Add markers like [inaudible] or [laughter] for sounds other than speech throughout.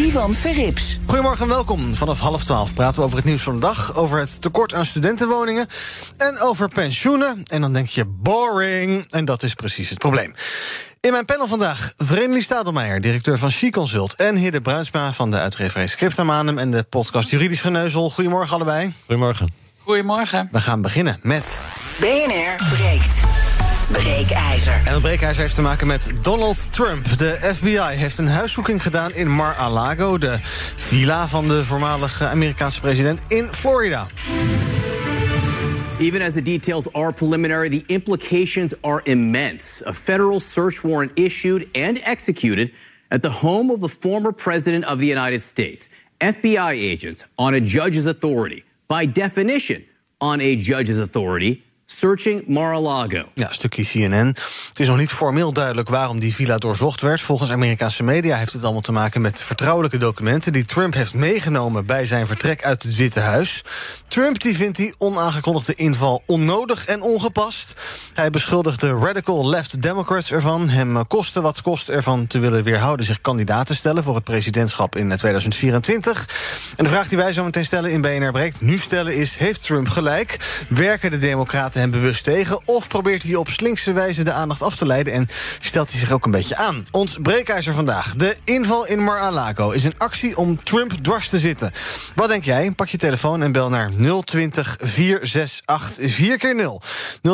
Ivan Verrips. Goedemorgen en welkom. Vanaf half twaalf praten we over het nieuws van de dag, over het tekort aan studentenwoningen en over pensioenen. En dan denk je boring. En dat is precies het probleem. In mijn panel vandaag Vreemdelie Stadelmeijer, directeur van She Consult... en Hidde Bruinsma van de uitgeverij Scriptamanum en de podcast Juridisch Geneuzel. Goedemorgen allebei. Goedemorgen. Goedemorgen. We gaan beginnen met... BNR breekt. Breekijzer. En dat breekijzer heeft te maken met Donald Trump. De FBI heeft een huiszoeking gedaan in Mar-a-Lago... de villa van de voormalige Amerikaanse president in Florida. Even as the details are preliminary, the implications are immense. A federal search warrant issued and executed at the home of the former president of the United States. FBI agents on a judge's authority. By definition, on a judge's authority. Searching Mar-a-Lago. Ja, stukje CNN. Het is nog niet formeel duidelijk waarom die villa doorzocht werd. Volgens Amerikaanse media heeft het allemaal te maken met vertrouwelijke documenten die Trump heeft meegenomen bij zijn vertrek uit het Witte Huis. Trump die vindt die onaangekondigde inval onnodig en ongepast. Hij beschuldigt de radical left Democrats ervan hem kosten wat kost ervan te willen weerhouden zich kandidaat te stellen voor het presidentschap in 2024. En de vraag die wij zo meteen stellen in BNR breekt nu stellen is: heeft Trump gelijk? Werken de Democraten hem bewust tegen? Of probeert hij op slinkse wijze de aandacht af te leiden en stelt hij zich ook een beetje aan? Ons breekijzer vandaag. De inval in Mar-a-Lago is een actie om Trump dwars te zitten. Wat denk jij? Pak je telefoon en bel naar 020 468 4 keer 0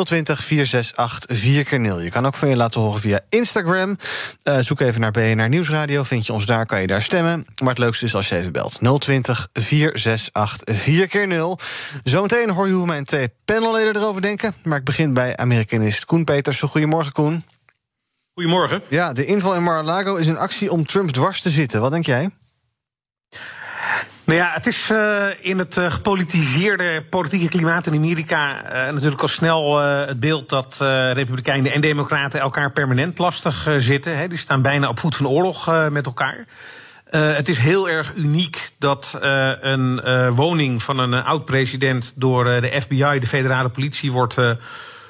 020 468 4 keer 0 Je kan ook van je laten horen via Instagram. Uh, zoek even naar BNR Nieuwsradio. Vind je ons daar, kan je daar stemmen. Maar het leukste is als je even belt. 020 468 4 keer 0 Zometeen hoor je hoe mijn twee panelleden erover denken. Maar ik begin bij Amerikanist Koen Petersen. Goedemorgen, Koen. Goedemorgen. Ja, de inval in Mar-a-Lago is een actie om Trump dwars te zitten. Wat denk jij? Nou ja, het is uh, in het uh, gepolitiseerde politieke klimaat in Amerika uh, natuurlijk al snel het beeld dat Republikeinen en Democraten elkaar permanent lastig zitten. Hè. Die staan bijna op voet van oorlog met elkaar. het is heel erg uniek dat een woning van een oud-president door de FBI, de federale politie, wordt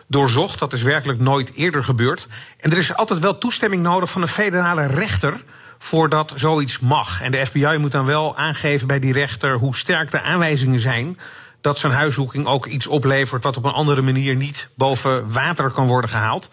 doorzocht. Dat is werkelijk nooit eerder gebeurd. En er is altijd wel toestemming nodig van een federale rechter voordat zoiets mag. En de FBI moet dan wel aangeven bij die rechter hoe sterk de aanwijzingen zijn dat zo'n huiszoeking ook iets oplevert wat op een andere manier niet boven water kan worden gehaald.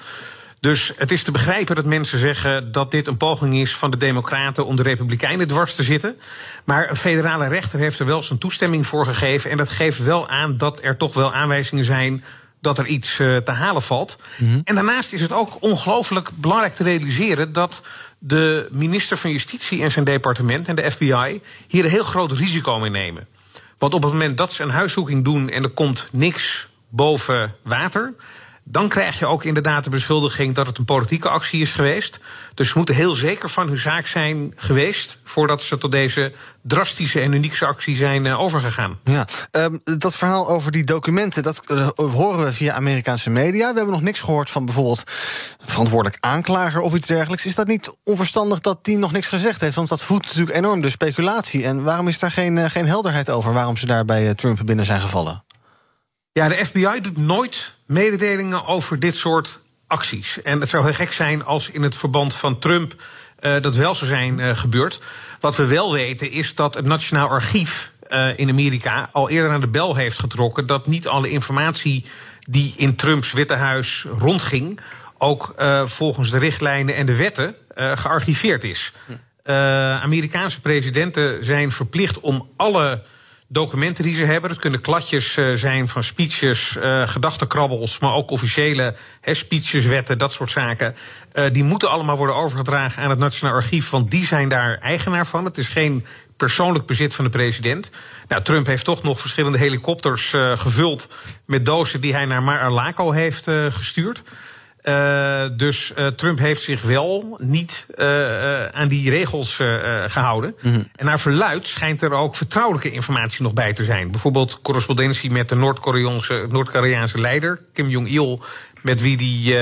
Dus het is te begrijpen dat mensen zeggen dat dit een poging is van de Democraten om de Republikeinen dwars te zitten. Maar een federale rechter heeft er wel zijn toestemming voor gegeven. En dat geeft wel aan dat er toch wel aanwijzingen zijn dat er iets uh, te halen valt. Mm -hmm. En daarnaast is het ook ongelooflijk belangrijk te realiseren dat de minister van Justitie en zijn departement en de FBI hier een heel groot risico mee nemen. Want op het moment dat ze een huiszoeking doen en er komt niks boven water, dan krijg je ook inderdaad de beschuldiging dat het een politieke actie is geweest. Dus ze moeten heel zeker van hun zaak zijn geweest voordat ze tot deze drastische en unieke actie zijn uh, overgegaan. Ja, um, dat verhaal over die documenten, dat uh, horen we via Amerikaanse media. We hebben nog niks gehoord van bijvoorbeeld verantwoordelijk aanklager of iets dergelijks. Is dat niet onverstandig dat die nog niks gezegd heeft? Want dat voedt natuurlijk enorm de speculatie. En waarom is daar geen, uh, geen helderheid over waarom ze daar bij Trump binnen zijn gevallen? Ja, de FBI doet nooit mededelingen over dit soort acties. En het zou heel gek zijn als in het verband van Trump uh, dat wel zou zijn uh, gebeurd. Wat we wel weten is dat het Nationaal Archief uh, in Amerika al eerder aan de bel heeft getrokken dat niet alle informatie die in Trumps Witte Huis rondging, ook volgens de richtlijnen en de wetten gearchiveerd is. Amerikaanse presidenten zijn verplicht om alle documenten die ze hebben. Het kunnen kladjes uh, zijn van speeches, uh, gedachtenkrabbels, maar ook officiële he, speeches, wetten, dat soort zaken. Uh, die moeten allemaal worden overgedragen aan het Nationaal Archief, want die zijn daar eigenaar van. Het is geen persoonlijk bezit van de president. Nou, Trump heeft toch nog verschillende helikopters gevuld met dozen die hij naar Mar-a-Lago heeft gestuurd. Uh, dus uh, Trump heeft zich wel niet uh, aan die regels gehouden. Mm -hmm. En naar verluid schijnt er ook vertrouwelijke informatie nog bij te zijn. Bijvoorbeeld correspondentie met de Noord-Koreaanse Noord leider Kim Jong-il met wie die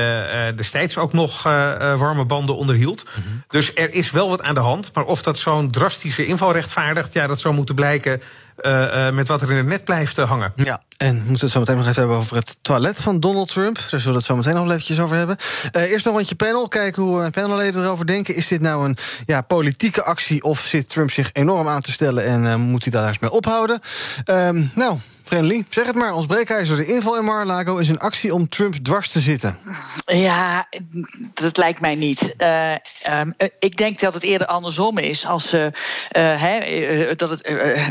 destijds ook nog warme banden onderhield. Mm -hmm. Dus er is wel wat aan de hand. Maar of dat zo'n drastische inval rechtvaardigt, ja, dat zou moeten blijken uh, met wat er in het net blijft hangen. Ja, en we moeten het zo meteen nog even hebben over het toilet van Donald Trump. Daar zullen we het zo meteen nog eventjes over hebben. Eerst nog een rondje panel. Kijken hoe panelleden erover denken. Is dit nou een ja, politieke actie of zit Trump zich enorm aan te stellen... en moet hij daar eens mee ophouden? Um, nou, Friendly, zeg het maar. Ons breekijzer, de inval in Mar-a-Lago... is een actie om Trump dwars te zitten. Ja, dat lijkt mij niet. Uh, um, ik denk dat het eerder andersom is. Als, he, dat het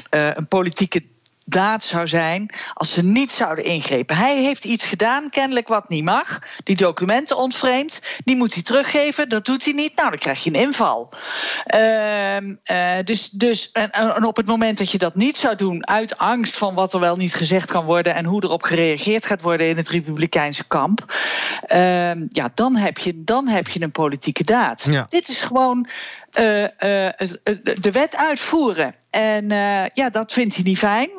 een politieke daad zou zijn als ze niet zouden ingrepen. Hij heeft iets gedaan, kennelijk wat niet mag. Die documenten ontvreemd. Die moet hij teruggeven. Dat doet hij niet. Nou, dan krijg je een inval. Uh, uh, dus, dus en, en, op het moment dat je dat niet zou doen, uit angst van wat er wel niet gezegd kan worden en hoe erop gereageerd gaat worden in het Republikeinse kamp, uh, ja, dan heb je, dan heb je een politieke daad. Ja. Dit is gewoon uh, uh, de wet uitvoeren. En uh, ja, dat vindt hij niet fijn.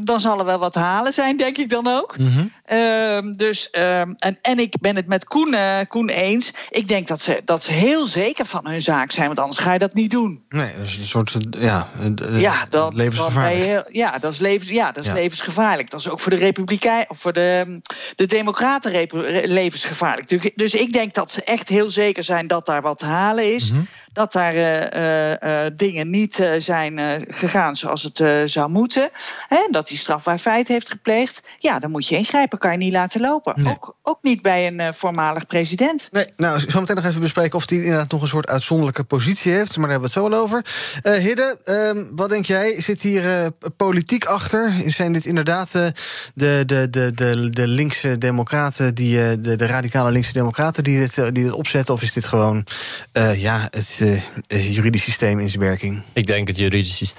dan zal er wel wat te halen zijn, denk ik dan ook. Mm -hmm. dus, en, en ik ben het met Koen, Koen eens. Ik denk dat ze, dat ze heel zeker van hun zaak zijn, want anders ga je dat niet doen. Nee, dat is een soort ja, ja, dat, levensgevaarlijk. Heel, ja, dat is, levens, ja, dat is ja. levensgevaarlijk. Dat is ook voor de Republikein of voor de, de Democraten levensgevaarlijk. Dus ik denk dat ze echt heel zeker zijn dat daar wat te halen is. Mm -hmm. Dat daar dingen niet zijn gegaan zoals het zou moeten. Hè, dat hij strafbaar feit heeft gepleegd. Ja, dan moet je ingrijpen, kan je niet laten lopen. Nee. Ook, ook niet bij een voormalig president. Nee, nou, ik zal meteen nog even bespreken of hij inderdaad nog een soort uitzonderlijke positie heeft. Maar daar hebben we het zo wel over. Hidde, ehm, wat denk jij? Zit hier politiek achter? Zijn dit inderdaad de, de, de, de, de linkse democraten, die, de, de radicale linkse democraten die dit, die dit opzetten? Of is dit gewoon ja, het uh, juridisch systeem in zijn werking? Ik denk het juridisch systeem.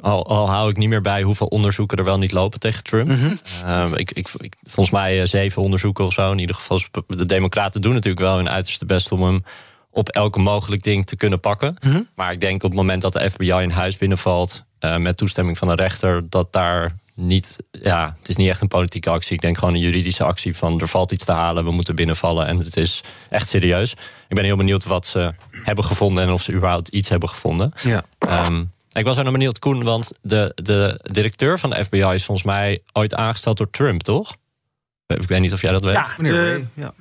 Al, al hou ik niet meer bij hoeveel onderzoeken er wel niet lopen tegen Trump. Mm -hmm. uh, ik, ik, ik, volgens mij uh, zeven onderzoeken of zo. In ieder geval, de Democraten doen natuurlijk wel hun uiterste best om hem op elke mogelijk ding te kunnen pakken. Mm -hmm. Maar ik denk op het moment dat de FBI in huis binnenvalt, met toestemming van een rechter, dat daar niet, ja, het is niet echt een politieke actie. Ik denk gewoon een juridische actie van er valt iets te halen, we moeten binnenvallen. En het is echt serieus. Ik ben heel benieuwd wat ze hebben gevonden en of ze überhaupt iets hebben gevonden. Ja. Um, ik was ook nog benieuwd, Koen, want de, de directeur van de FBI is volgens mij ooit aangesteld door Trump, toch? Ik weet niet of jij dat weet. Ja, de, ja.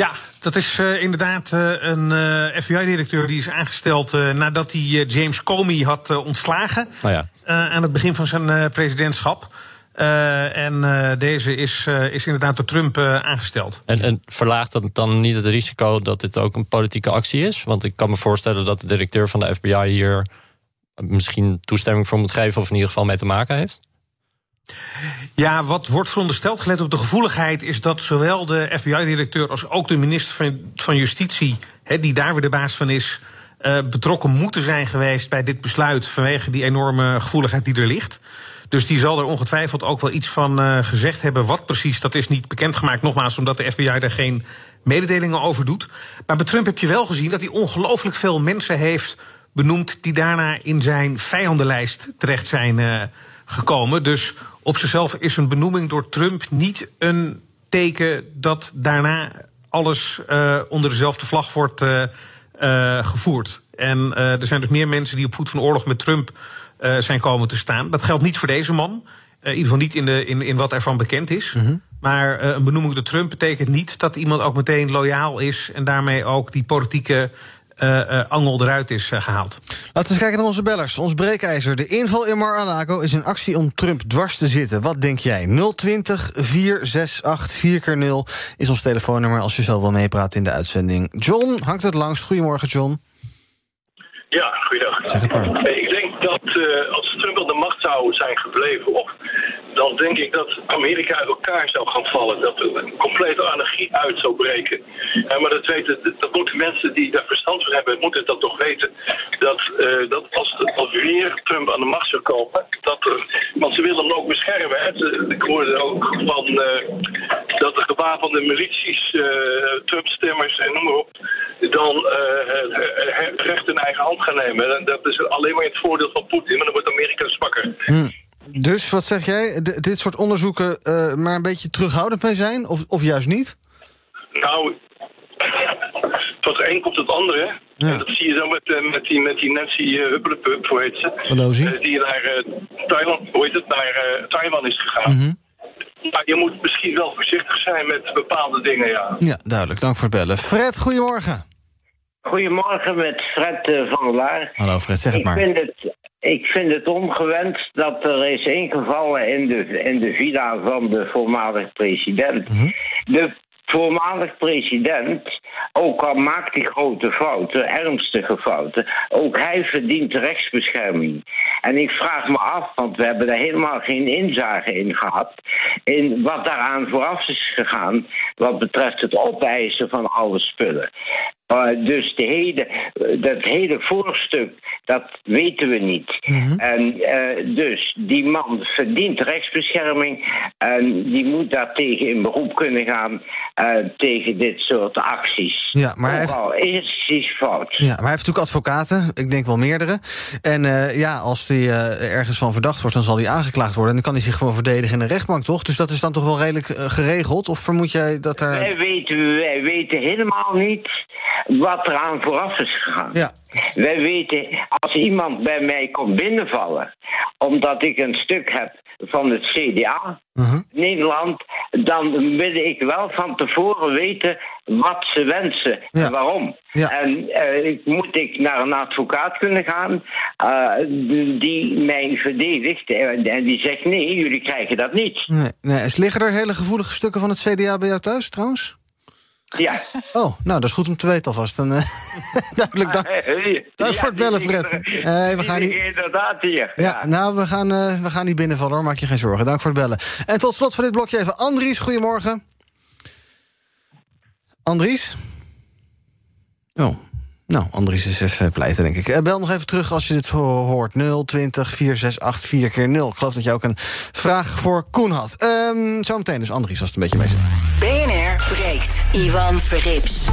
Ja, dat is uh, inderdaad uh, een uh, FBI-directeur die is aangesteld nadat hij James Comey had ontslagen. Oh ja. aan het begin van zijn presidentschap. en deze is, is inderdaad door Trump aangesteld. En, en verlaagt dat dan niet het risico dat dit ook een politieke actie is? Want ik kan me voorstellen dat de directeur van de FBI hier misschien toestemming voor moet geven, of in ieder geval mee te maken heeft. Ja, wat wordt verondersteld, gelet op de gevoeligheid, is dat zowel de FBI-directeur als ook de minister van, Justitie, die daar weer de baas van is, uh, betrokken moeten zijn geweest bij dit besluit vanwege die enorme gevoeligheid die er ligt. Dus die zal er ongetwijfeld ook wel iets van uh, gezegd hebben. Wat precies, dat is niet bekendgemaakt. Nogmaals, omdat de FBI daar geen mededelingen over doet. Maar bij Trump heb je wel gezien dat hij ongelooflijk veel mensen heeft benoemd die daarna in zijn vijandenlijst terecht zijn uh, gekomen. Dus op zichzelf is een benoeming door Trump niet een teken dat daarna alles uh, onder dezelfde vlag wordt uh, uh, gevoerd. En er zijn dus meer mensen die op voet van oorlog met Trump zijn komen te staan. Dat geldt niet voor deze man. in ieder geval niet in, de, in, in wat ervan bekend is. Mm -hmm. Maar een benoeming door Trump betekent niet dat iemand ook meteen loyaal is en daarmee ook die politieke angel eruit is uh, gehaald. Laten we eens kijken naar onze bellers. Ons breekijzer. De inval in Mar-a-Lago is een actie om Trump dwars te zitten. Wat denk jij? 020 468 4 0 is ons telefoonnummer als je zo wil meepraten in de uitzending. John hangt het langst. Goedemorgen, John. Ja, goeiedag. Zeg het maar. Ik denk dat als Trump zijn gebleven... of dan denk ik dat Amerika uit elkaar zou gaan vallen. Dat er een complete anarchie uit zou breken. Ja, maar dat, weten, dat moeten mensen die daar verstand van hebben, moeten dat toch weten. Dat, uh, dat als, weer Trump aan de macht zou komen, dat er, want ze willen hem ook beschermen. Hè. Ik hoorde ook van, uh, dat de gewapende milities, uh, Trump-stemmers en noem maar op, dan het recht in eigen hand gaan nemen. En dat is alleen maar het voordeel van Poetin, maar dan wordt Amerika zwakker. Hm. Dus wat zeg jij? dit soort onderzoeken maar een beetje terughoudend mee zijn? Of, of juist niet? Nou, tot het een komt het andere. En dat zie je dan met, uh, met, die, met die Nancy uh, Huppelepup, hoe heet ze? Uh, die naar Thailand, hoe heet het, naar Taiwan is gegaan. Mm Maar je moet misschien wel voorzichtig zijn met bepaalde dingen, ja. Ja, duidelijk. Dank voor het bellen. Fred, goedemorgen. Goedemorgen met Fred van der Laar. Hallo Fred, zeg het ik maar. Vind het, ik vind het ongewenst dat er is ingevallen in de, in de villa van de voormalig president. Mm De voormalig president, ook al maakt hij grote fouten, ernstige fouten, ook hij verdient rechtsbescherming. En ik vraag me af, want we hebben daar helemaal geen inzage in gehad, in wat daaraan vooraf is gegaan wat betreft het opeisen van alle spullen. Uh, dus de hele, dat hele voorstuk, dat weten we niet. Mhm. En uh, dus die man verdient rechtsbescherming en die moet daar tegen in beroep kunnen gaan uh, tegen dit soort acties. Ja, maar hij heeft... is iets fout. Ja, maar hij heeft natuurlijk advocaten, ik denk wel meerdere. En ja, als hij ergens van verdacht wordt, dan zal hij aangeklaagd worden. En dan kan hij zich gewoon verdedigen in een rechtbank, toch? Dus dat is dan toch wel redelijk geregeld? Of vermoed jij dat er... Wij weten, wij weten helemaal niet wat er aan vooraf is gegaan. Ja. Wij weten, als iemand bij mij komt binnenvallen, omdat ik een stuk heb van het CDA, uh-huh. Nederland, dan wil ik wel van tevoren weten wat ze wensen en waarom. En uh, moet ik naar een advocaat kunnen gaan uh, die mij verdedigt en die zegt nee, jullie krijgen dat niet. Nee, nee. Liggen er hele gevoelige stukken van het CDA bij jou thuis trouwens? Ja. Oh, nou, dat is goed om te weten alvast. Dan, uh, [laughs] duidelijk, dank, dank voor het bellen, Fred. Uh, we gaan niet... inderdaad hier. Ja, nou, we gaan, uh, we gaan niet binnenvallen, hoor. Maak je geen zorgen. Dank voor het bellen. En tot slot van dit blokje even Andries. Goedemorgen. Andries? Oh, nou, Andries is even pleiten, denk ik. bel nog even terug als je dit hoort. 020 468 4 keer 0 Ik geloof dat je ook een vraag voor Koen had. Um, Zometeen dus Andries, als het een beetje mee zit. BNR breekt. Ivan Verrips.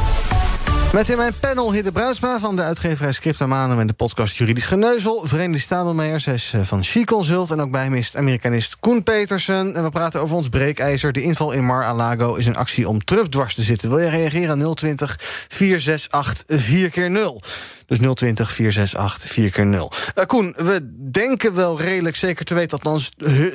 Met in mijn panel Hidde Bruisma van de uitgeverij Scriptamanum... en de podcast Juridisch Geneuzel. Verenigde Stadelmeijer, zij is eh, van She Consult... en ook bij me is Amerikanist Koen Petersen. En we praten over ons breekijzer. De inval in Mar-a-Lago is een actie om Trump dwars te zitten. Wil je reageren aan 020 468 4 keer 0 dus 020 468 4 keer 0 uh, Koen, we denken wel redelijk zeker te weten... dat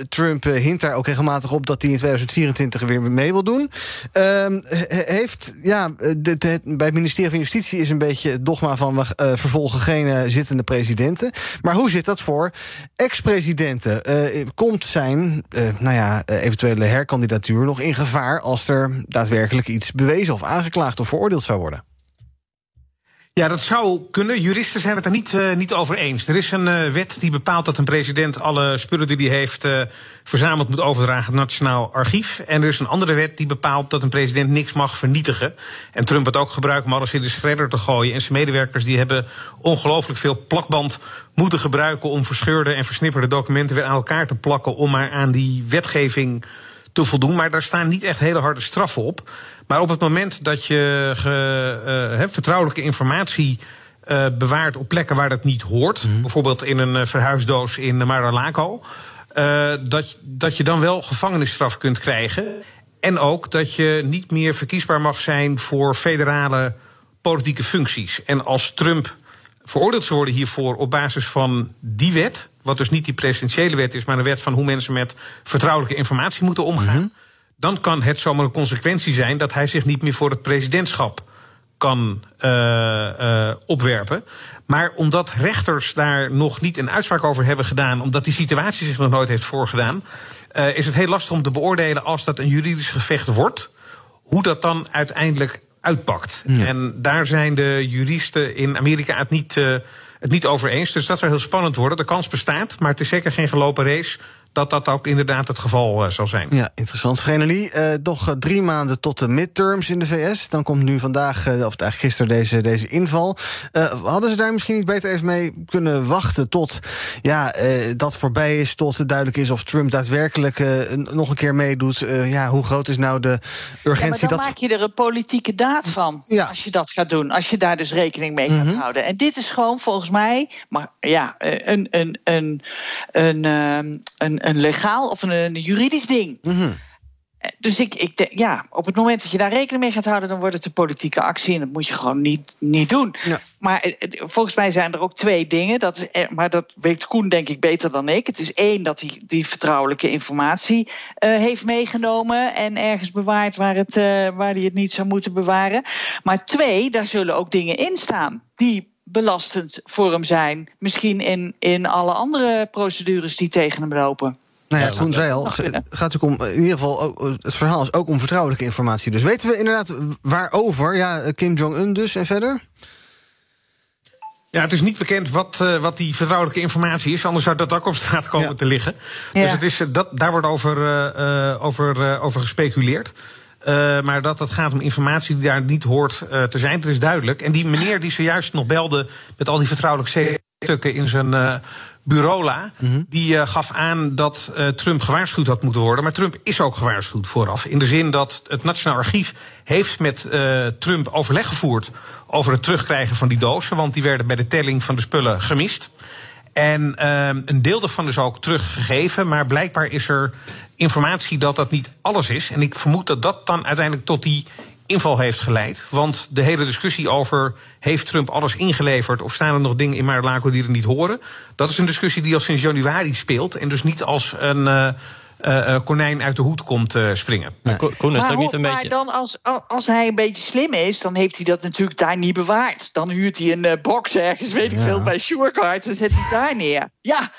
Trump uh, hint daar ook regelmatig op... dat hij in 2024 weer mee wil doen. Uh, heeft, ja, de, bij het ministerie van Justitie is een beetje het dogma van... we vervolgen geen zittende presidenten. Maar hoe zit dat voor ex-presidenten? Komt zijn nou ja, eventuele herkandidatuur nog in gevaar... als er daadwerkelijk iets bewezen of aangeklaagd of veroordeeld zou worden? Ja, dat zou kunnen. Juristen zijn het er niet, uh, niet over eens. Er is een uh, wet die bepaalt dat een president alle spullen die hij heeft uh, verzameld moet overdragen aan het Nationaal Archief. En er is een andere wet die bepaalt dat een president niks mag vernietigen. En Trump het ook gebruikt om alles in de shredder te gooien. En zijn medewerkers die hebben ongelooflijk veel plakband moeten gebruiken om verscheurde en versnipperde documenten weer aan elkaar te plakken om maar aan die wetgeving te voldoen. Maar daar staan niet echt hele harde straffen op. Maar op het moment dat je ge, uh, vertrouwelijke informatie uh, bewaart op plekken waar dat niet hoort, mm. bijvoorbeeld in een uh, verhuisdoos in Mar-a-Lago, dat, dat je dan wel gevangenisstraf kunt krijgen. En ook dat je niet meer verkiesbaar mag zijn voor federale politieke functies. En als Trump veroordeeld zou worden hiervoor op basis van die wet, wat dus niet die presidentiële wet is, maar een wet van hoe mensen met vertrouwelijke informatie moeten omgaan. Mm dan kan het zomaar een consequentie zijn dat hij zich niet meer voor het presidentschap kan uh, uh, opwerpen. Maar omdat rechters daar nog niet een uitspraak over hebben gedaan, omdat die situatie zich nog nooit heeft voorgedaan, uh, is het heel lastig om te beoordelen als dat een juridisch gevecht wordt, hoe dat dan uiteindelijk uitpakt. Ja. En daar zijn de juristen in Amerika het niet, het niet over eens. Dus dat zou heel spannend worden. De kans bestaat, maar het is zeker geen gelopen race dat dat ook inderdaad het geval uh, zal zijn. Ja, interessant. Vrenelie, uh, nog uh, drie maanden tot de midterms in de VS. Dan komt nu vandaag, of eigenlijk gisteren, deze, deze inval. hadden ze daar misschien niet beter even mee kunnen wachten tot ja, dat voorbij is, tot duidelijk is of Trump daadwerkelijk nog een keer meedoet? ja, hoe groot is nou de urgentie? Ja, maar dan dat... maak je er een politieke daad van ja. als je dat gaat doen. Als je daar dus rekening mee gaat mm -hmm. houden. En dit is gewoon volgens mij, maar ja, een, een, een, een, een, een, een legaal of een, een juridisch ding. Mm -hmm. Dus ik, ik ja, op het moment dat je daar rekening mee gaat houden, dan wordt het een politieke actie. En dat moet je gewoon niet, niet doen. Ja. Maar volgens mij zijn er ook twee dingen. Dat, maar dat weet Koen denk ik beter dan ik. Het is één dat hij die vertrouwelijke informatie uh, heeft meegenomen en ergens bewaard waar, het, uh, waar hij het niet zou moeten bewaren. Maar twee, daar zullen ook dingen in staan die belastend voor hem zijn. Misschien in, in alle andere procedures die tegen hem lopen. Nou ja, Koen zei al, het gaat natuurlijk om, in ieder geval, het verhaal is ook om vertrouwelijke informatie. Dus weten we inderdaad waarover? Ja, Kim Jong-un dus en verder? Ja, het is niet bekend wat, uh, wat die vertrouwelijke informatie is, anders zou dat ook op straat komen ja. te liggen. Ja. Dus het is, dat, daar wordt over, uh, over, over gespeculeerd. Uh, maar dat het gaat om informatie die daar niet hoort uh, te zijn, dat is duidelijk. En die meneer die zojuist nog belde met al die vertrouwelijke stukken in zijn uh, bureaula, mm -hmm. die gaf aan dat Trump gewaarschuwd had moeten worden. Maar Trump is ook gewaarschuwd vooraf. In de zin dat het Nationaal Archief heeft met Trump overleg gevoerd over het terugkrijgen van die dozen. Want die werden bij de telling van de spullen gemist. En een deel daarvan is ook teruggegeven. Maar blijkbaar is er informatie dat dat niet alles is. En ik vermoed dat dat dan uiteindelijk tot die inval heeft geleid. Want de hele discussie over heeft Trump alles ingeleverd of staan er nog dingen in Mar-a-Lago die er niet horen, dat is een discussie die al sinds januari speelt en dus niet als een uh, uh, konijn uit de hoed komt uh, springen. Ja. Koen, is maar, niet een maar beetje... dan als, als hij een beetje slim is, dan heeft hij dat natuurlijk daar niet bewaard. Dan huurt hij een box ergens, weet ik veel, bij Surecards en zet hij daar neer. Ja,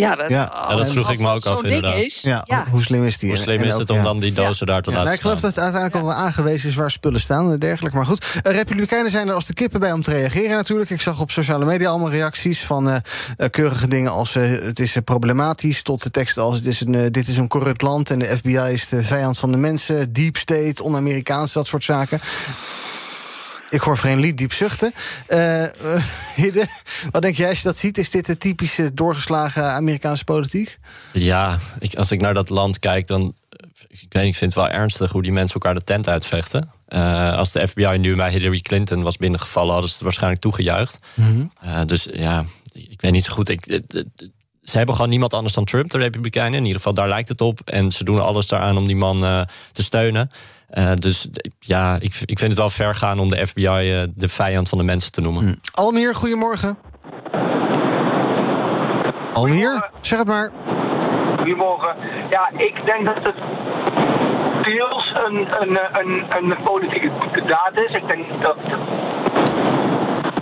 ja, dat, Ja. Ja, dat vroeg ik me ook af, inderdaad. Is, Ja, ja. hoe slim is die? Hoe slim en is ook, het om ja. dan die dozen daar te Ja, laten nou, ik geloof dat uiteindelijk al wel aangewezen is waar spullen staan en dergelijke. Maar goed, eh, Republikeinen zijn er als de kippen bij om te reageren natuurlijk. Ik zag op sociale media allemaal reacties van eh, eh, keurige dingen als eh, het is problematisch... tot de teksten als het is een, dit is een corrupt land... en de FBI is de vijand van de mensen, deep state, on-Amerikaans, dat soort zaken. Ik hoor geen lied diep zuchten. Eh, [laughs] eh, Hidde, wat denk jij als je dat ziet? Is dit de typische doorgeslagen Amerikaanse politiek? Ja, ik, als ik naar dat land kijk, dan. Ik, weet, niet, ik vind het wel ernstig hoe die mensen elkaar de tent uitvechten. Eh, als de FBI nu bij Hillary Clinton was binnengevallen, hadden ze het waarschijnlijk toegejuicht. Eh, dus ja, ik weet niet zo goed. Ik, ze hebben gewoon niemand anders dan Trump, de Republikeinen. In ieder geval, daar lijkt het op. En ze doen alles daaraan om die man eh, te steunen. Eh, dus ja, ik, ik vind het wel ver gaan om de FBI eh, de vijand van de mensen te noemen. Almier, goedemorgen. Almier, zeg het maar. Goedemorgen. Ja, ik denk dat het deels een, een, een, een politieke daad is. Ik denk dat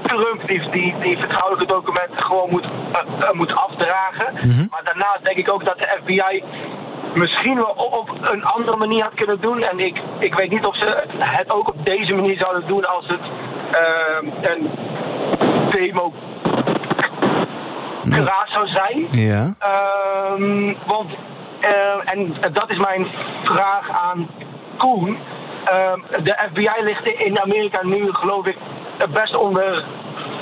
Trump die, die, die vertrouwelijke documenten gewoon moet, eh, moet afdragen. Maar daarnaast denk ik ook dat de FBI misschien wel op, een andere manier had kunnen doen. En ik, ik weet niet of ze het ook op deze manier zouden doen als het eh, een demo zou zijn. Ja. Ehm, want, eh, en dat is mijn vraag aan Koen. Ehm, de FBI ligt in Amerika nu, geloof ik, best onder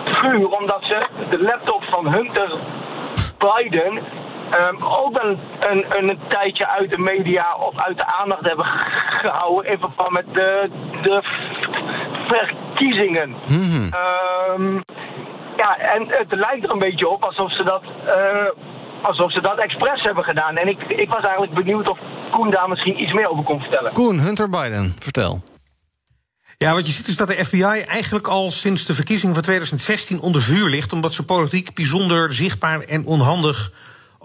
vuur. Omdat ze de laptop van Hunter Biden ehm, ook een, een, een tijdje uit de media of uit de aandacht hebben gehouden. In verband met de, de verkiezingen. Mhm. Ehm, ja, en het lijkt er een beetje op alsof ze dat, eh, alsof ze dat expres hebben gedaan. En ik, ik was eigenlijk benieuwd of Koen daar misschien iets meer over kon vertellen. Koen, Hunter Biden, vertel. Ja, wat je ziet is dat de FBI eigenlijk al sinds de verkiezingen van 2016 onder vuur ligt. omdat ze politiek bijzonder zichtbaar en onhandig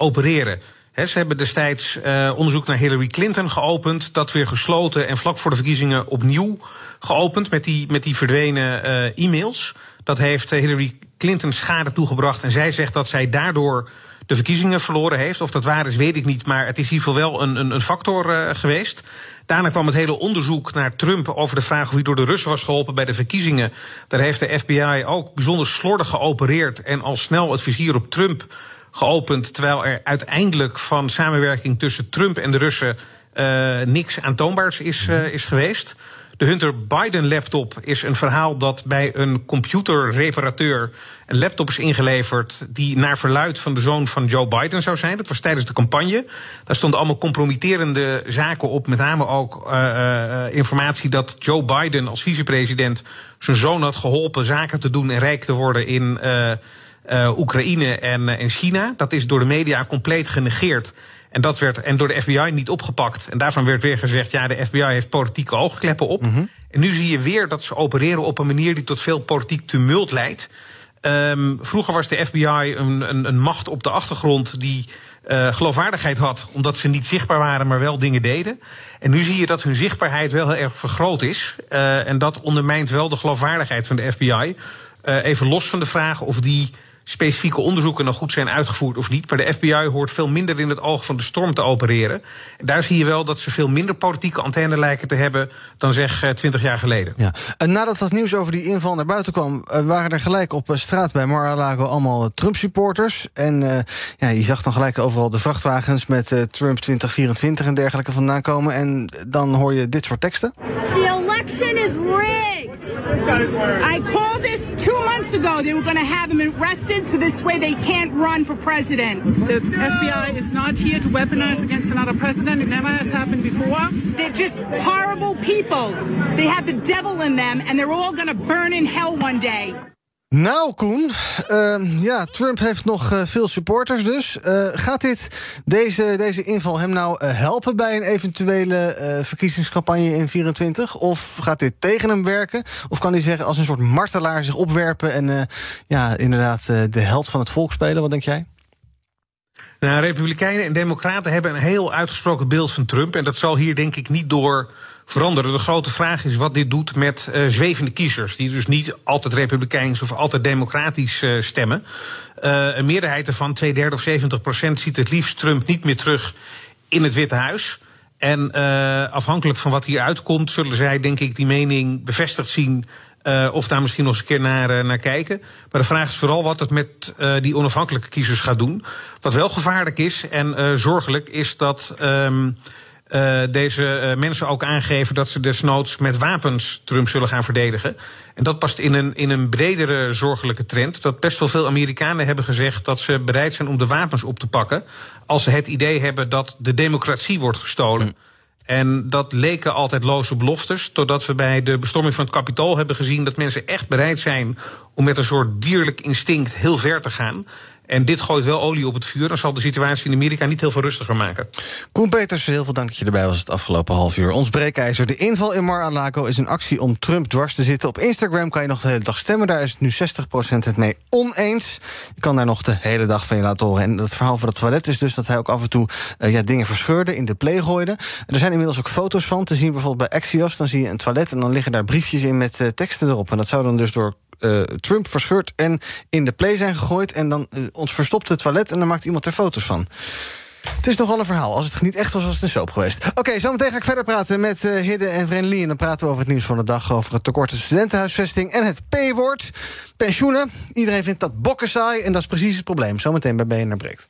opereren. Ze hebben destijds uh, onderzoek naar Hillary Clinton geopend. Dat weer gesloten en vlak voor de verkiezingen opnieuw geopend met die, met die verdwenen uh, e-mails. Dat heeft Hillary Clinton schade toegebracht. En zij zegt dat zij daardoor de verkiezingen verloren heeft. Of dat waar is, weet ik niet. Maar het is in ieder geval wel een, een, een factor geweest. Daarna kwam het hele onderzoek naar Trump over de vraag of hij door de Russen was geholpen bij de verkiezingen. Daar heeft de FBI ook bijzonder slordig geopereerd en al snel het vizier op Trump geopend. Terwijl er uiteindelijk van samenwerking tussen Trump en de Russen uh, niks aantoonbaars is, uh, is geweest. De Hunter Biden laptop is een verhaal dat bij een computerreparateur een laptop is ingeleverd die naar verluid van de zoon van Joe Biden zou zijn. Dat was tijdens de campagne. Daar stonden allemaal compromitterende zaken op, met name ook uh, informatie dat Joe Biden als vicepresident zijn zoon had geholpen zaken te doen en rijk te worden in uh, Oekraïne en, en China. Dat is door de media compleet genegeerd. En dat werd en door de FBI niet opgepakt. En daarvan werd weer gezegd: ja, de FBI heeft politieke oogkleppen op. Mm -hmm. En nu zie je weer dat ze opereren op een manier die tot veel politiek tumult leidt. Um, vroeger was de FBI een, een, een, macht op de achtergrond die uh, geloofwaardigheid had, omdat ze niet zichtbaar waren, maar wel dingen deden. En nu zie je dat hun zichtbaarheid wel heel erg vergroot is. Uh, en dat ondermijnt wel de geloofwaardigheid van de FBI. Uh, even los van de vraag of die specifieke onderzoeken nog goed zijn uitgevoerd of niet. Maar de FBI hoort veel minder in het oog van de storm te opereren. En daar zie je wel dat ze veel minder politieke antenne lijken te hebben dan zeg twintig jaar geleden. Ja. En nadat dat nieuws over die inval naar buiten kwam, waren er gelijk op straat bij Mar-a-Lago allemaal Trump-supporters. En uh, ja, je zag dan gelijk overal de vrachtwagens met uh, Trump 2024 en dergelijke vandaan komen. En dan hoor je dit soort teksten. The election is rigged. I called this two months ago. They were going to have him arrested, so this way they can't run for president. The FBI is not here to weaponize against another president. It never has happened before. They're just horrible people. They have the devil in them, and they're all going to burn in hell one day. Nou, Koen, uh, ja, Trump heeft nog uh, veel supporters dus. Uh, gaat dit, deze, deze inval hem nou helpen bij een eventuele verkiezingscampagne in 24? Of gaat dit tegen hem werken? Of kan hij zeggen als een soort martelaar zich opwerpen... en ja, inderdaad de held van het volk spelen? Wat denk jij? Nou, Republikeinen en Democraten hebben een heel uitgesproken beeld van Trump. En dat zal hier denk ik niet door veranderen. De grote vraag is wat dit doet met uh, zwevende kiezers. Die dus niet altijd republikeins of altijd democratisch uh, stemmen. Uh, een meerderheid ervan, twee derde of 70 procent, ziet het liefst Trump niet meer terug in het Witte Huis. En afhankelijk van wat hier uitkomt, zullen zij, denk ik, die mening bevestigd zien. Uh, of daar misschien nog eens een keer naar, naar kijken. Maar de vraag is vooral wat het met uh, die onafhankelijke kiezers gaat doen. Wat wel gevaarlijk is en zorgelijk is dat. Um, uh, deze uh, mensen ook aangeven dat ze desnoods met wapens Trump zullen gaan verdedigen. En dat past in een, in een bredere zorgelijke trend. Dat best wel veel Amerikanen hebben gezegd dat ze bereid zijn om de wapens op te pakken. als ze het idee hebben dat de democratie wordt gestolen. Mm. En dat leken altijd loze beloftes. Totdat we bij de bestorming van het kapitool hebben gezien dat mensen echt bereid zijn om met een soort dierlijk instinct heel ver te gaan. En dit gooit wel olie op het vuur. Dan zal de situatie in Amerika niet heel veel rustiger maken. Koen Peters, heel veel dank dat je erbij was het afgelopen half uur. Ons breekijzer. De inval in Mar-a-Lago is een actie om Trump dwars te zitten. Op Instagram kan je nog de hele dag stemmen. Daar is het nu 60% het mee oneens. Je kan daar nog de hele dag van je laten horen. En dat verhaal van het toilet is dus dat hij ook af en toe uh, ja, dingen verscheurde, in de play gooide. Er zijn inmiddels ook foto's van te zien. Bijvoorbeeld bij Axios. Dan zie je een toilet en dan liggen daar briefjes in met uh, teksten erop. En dat zou dan dus door uh, Trump verscheurd en in de play zijn gegooid. En dan uh, ons verstopt het toilet en dan maakt iemand er foto's van. Het is nogal een verhaal. Als het niet echt was, was het een soap geweest. Oké, okay, zometeen ga ik verder praten met uh, Hidde en Vreneli. En dan praten we over het nieuws van de dag. Over het tekort aan studentenhuisvesting en het P-woord. Pensioenen. Iedereen vindt dat bokken saai. En dat is precies het probleem. Zometeen bij BNR Breekt.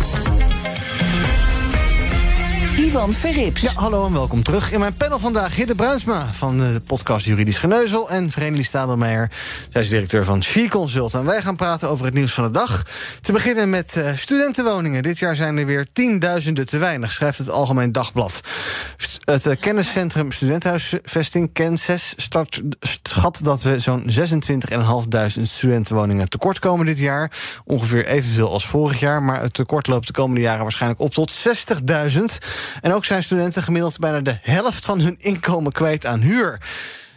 Ivan Verrips. Ja, hallo en welkom terug. In mijn panel vandaag Hidde Bruinsma van de podcast Juridisch Geneuzel... en Vereniging Stadelmeijer, zij is directeur van She Consult. En wij gaan praten over het nieuws van de dag. Te beginnen met uh, studentenwoningen. Dit jaar zijn er weer tienduizenden te weinig, schrijft het Algemeen Dagblad. Het uh, kenniscentrum Studentenhuisvesting, Kenses, start, schat dat we zo'n 26.500 studentenwoningen tekort komen dit jaar. Ongeveer evenveel als vorig jaar, maar het tekort loopt de komende jaren waarschijnlijk op tot 60.000. En ook zijn studenten gemiddeld bijna de helft van hun inkomen kwijt aan huur.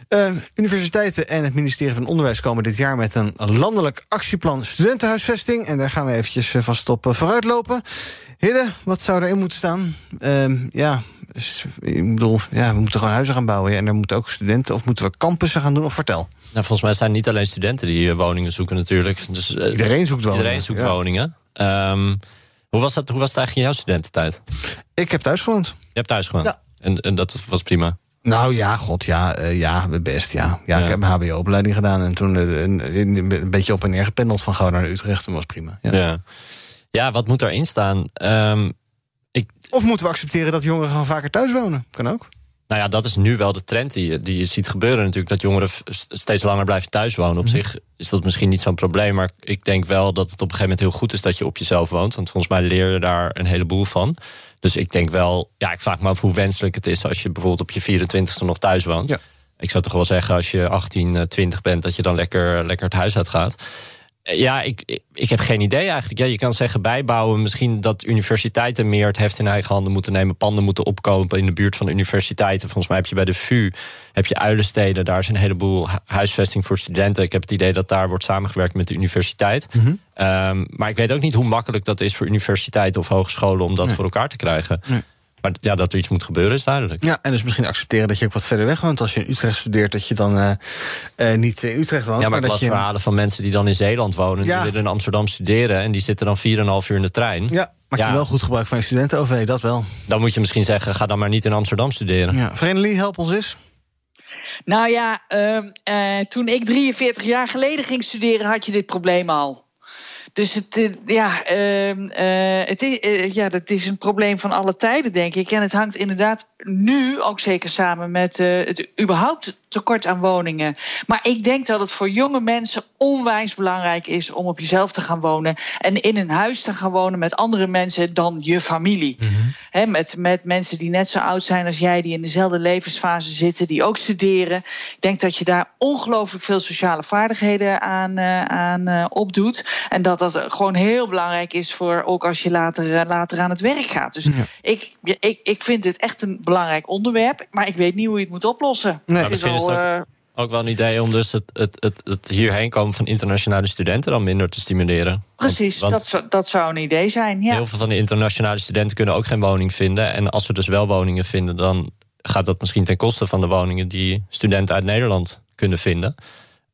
Uh, universiteiten en het ministerie van Onderwijs komen dit jaar met een landelijk actieplan studentenhuisvesting. En daar gaan we eventjes eh, vast op vooruitlopen. Hidde, wat zou erin moeten staan? Uh, ja, ik bedoel, ja, we moeten gewoon huizen gaan bouwen. Ja, en er moeten ook studenten, of moeten we campussen gaan doen? Of vertel. Nou, volgens mij zijn het niet alleen studenten die woningen zoeken natuurlijk. Dus, iedereen zoekt woningen. Iedereen zoekt woningen. Um, hoe, was dat, hoe was het eigenlijk in jouw studententijd? Ik heb thuis gewoond. Je hebt thuis gewoond? Ja. En, en dat was prima? Nou ja, god, ja, uh, ja best, ja. ja. Ik heb mijn hbo-opleiding gedaan en toen uh, een, een, beetje op en neer gependeld van Gouda naar Utrecht. En was prima. Ja. ja. Ja. wat moet erin staan? Um, ik... Of moeten we accepteren dat jongeren gewoon vaker thuis wonen? Kan ook. Nou ja, dat is nu wel de trend die, die je ziet gebeuren natuurlijk. Dat jongeren steeds langer blijven thuis wonen. Op mhm. zich is dat misschien niet zo'n probleem. Maar ik denk wel dat het op een gegeven moment heel goed is dat je op jezelf woont. Want volgens mij leer je daar een heleboel van. Dus ik denk wel, ja, ik vraag me af hoe wenselijk het is als je bijvoorbeeld op je 24ste nog thuis woont. Ja. Ik zou toch wel zeggen, als je 18, 20 bent, dat je dan lekker, lekker het huis uit gaat. Ja, ik, ik heb geen idee eigenlijk. Ja, je kan zeggen bijbouwen. Misschien dat universiteiten meer het heft in eigen handen moeten nemen. Panden moeten opkopen in de buurt van de universiteiten. Volgens mij heb je bij de VU heb je uilensteden. Daar is een heleboel huisvesting voor studenten. Ik heb het idee dat daar wordt samengewerkt met de universiteit. Mhm. Ehm, maar ik weet ook niet hoe makkelijk dat is voor universiteiten of hogescholen om dat voor elkaar te krijgen. Maar ja, dat er iets moet gebeuren is duidelijk. Ja, en dus misschien accepteren dat je ook wat verder weg woont. Als je in Utrecht studeert, dat je dan uh, uh, niet in Utrecht woont. Ja, maar, maar ik las verhalen van mensen die dan in Zeeland wonen. Ja. Die willen in Amsterdam studeren en die zitten dan 4,5 uur in de trein. Ja, maak je wel goed gebruik van je studenten-OV, dat wel. Dan moet je misschien zeggen, ga dan maar niet in Amsterdam studeren. Ja. Vereniging, help ons eens. Nou ja, uh, toen ik 43 jaar geleden ging studeren, had je dit probleem al. Dus het, eh, ja, uh, het is, uh, ja, dat is een probleem van alle tijden, denk ik. En het hangt inderdaad nu ook zeker samen met het überhaupt tekort aan woningen. Maar ik denk dat het voor jonge mensen onwijs belangrijk is om op jezelf te gaan wonen. En in een huis te gaan wonen met andere mensen dan je familie. Mhm. met, met mensen die net zo oud zijn als jij, die in dezelfde levensfase zitten, die ook studeren. Ik denk dat je daar ongelooflijk veel sociale vaardigheden aan, aan opdoet. En dat dat gewoon heel belangrijk is voor ook als je later, eh, later aan het werk gaat. Dus ik, ik, ik vind dit echt een belangrijk onderwerp, maar ik weet niet hoe je het moet oplossen. Nee. misschien is het ook, ook, wel een idee om dus het, het, het, het, hierheen komen van internationale studenten dan minder te stimuleren. Precies, want, dat, zou, dat zou een idee zijn. Ja. Heel veel van de internationale studenten kunnen ook geen woning vinden. En als ze dus wel woningen vinden, dan gaat dat misschien ten koste van de woningen die studenten uit Nederland kunnen vinden.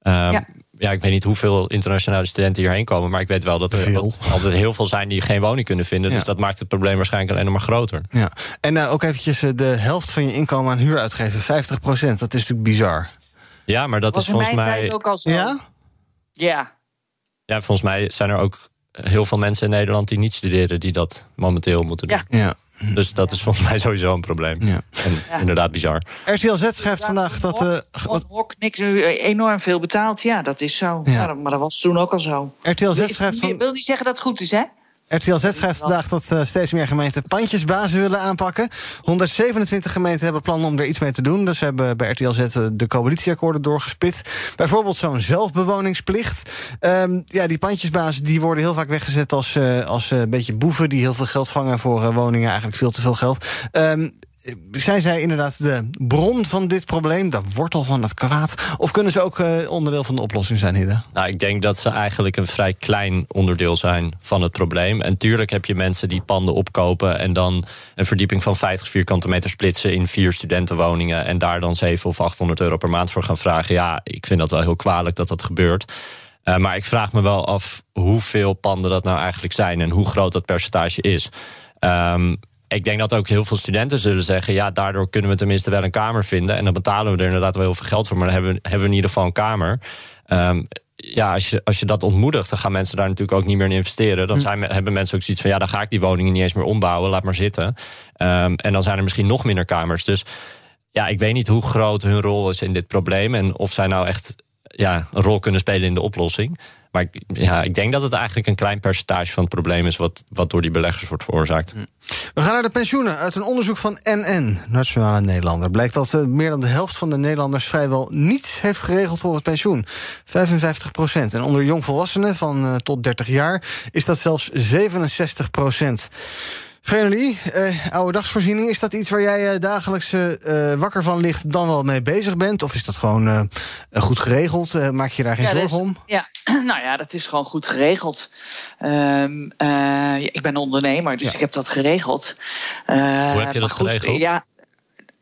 Um, ja ja, ik weet niet hoeveel internationale studenten hierheen komen. Maar ik weet wel dat er altijd heel veel zijn die geen woning kunnen vinden. Dus dat maakt het probleem waarschijnlijk alleen nog maar groter. Ja. En uh, ook eventjes eh, de helft van je inkomen aan huur uitgeven. 50 procent. Dat is natuurlijk bizar. Ja, maar dat, is volgens mij. ook al zo. Ja? Ja. Ja, volgens mij zijn er ook heel veel mensen in Nederland die niet studeren, die dat momenteel moeten doen. Ja. ja. Dus dat is volgens mij sowieso een probleem. Ja. En inderdaad bizar. RTL Z schrijft vandaag dat... Uh, wat Hok niks enorm veel betaalt. Ja, dat is zo. Ja. maar dat was toen ook al zo. RTL Z schrijft... Van... wil niet zeggen dat het goed is, hè? RTL Z schrijft vandaag dat uh, steeds meer gemeenten pandjesbazen willen aanpakken. 127 gemeenten hebben plannen om er iets mee te doen. Dus hebben bij RTL Z eh, de coalitieakkoorden doorgespit. Bijvoorbeeld zo'n zelfbewoningsplicht. Um, ja, die pandjesbazen die worden heel vaak weggezet als, uh, als een beetje boeven... die heel veel geld vangen voor woningen, eigenlijk veel te veel geld. Um, zijn zij inderdaad de bron van dit probleem, de wortel van het kwaad? Of kunnen ze ook uh, onderdeel van de oplossing zijn, Hidde? Nou, ik denk dat ze eigenlijk een vrij klein onderdeel zijn van het probleem. En tuurlijk heb je mensen die panden opkopen en dan een verdieping van 50 vierkante meter splitsen in vier studentenwoningen en daar dan 700 of 800 euro per maand voor gaan vragen. Ja, ik vind dat wel heel kwalijk dat dat gebeurt. Uh, maar ik vraag me wel af hoeveel panden dat nou eigenlijk zijn en hoe groot dat percentage is. Um, ik denk dat ook heel veel studenten zullen zeggen... ja, daardoor kunnen we tenminste wel een kamer vinden... en dan betalen we er inderdaad wel heel veel geld voor... maar dan hebben we, hebben we in ieder geval een kamer. Um, ja, als je, als je dat ontmoedigt, dan gaan mensen daar natuurlijk ook niet meer in investeren. Dan hm. zijn, hebben mensen ook zoiets van: ja, dan ga ik die woningen niet eens meer ombouwen, laat maar zitten. Um, en dan zijn er misschien nog minder kamers. Dus ja, ik weet niet hoe groot hun rol is in dit probleem. En of zij nou echt ja, een rol kunnen spelen in de oplossing. Maar ja, ik denk dat het eigenlijk een klein percentage van het probleem is... wat, wat door die beleggers wordt veroorzaakt. We gaan naar de pensioenen. Uit een onderzoek van NN, Nationale Nederlander... blijkt dat eh, meer dan de helft van de Nederlanders... vrijwel niets heeft geregeld voor het pensioen. 55 procent. En onder jongvolwassenen van uh, tot 30 jaar... is dat zelfs 67 procent. Vrenelie, uh, oude dagsvoorziening, is dat iets waar jij uh, dagelijks uh, wakker van ligt, dan wel mee bezig bent? Of is dat gewoon goed geregeld? maak je daar geen ja, zorgen dus, om? Ja, [clears throat] nou ja, dat is gewoon goed geregeld. Um, ik ben ondernemer, dus Ja. ik heb dat geregeld. Hoe heb je dat goed, geregeld? Ja,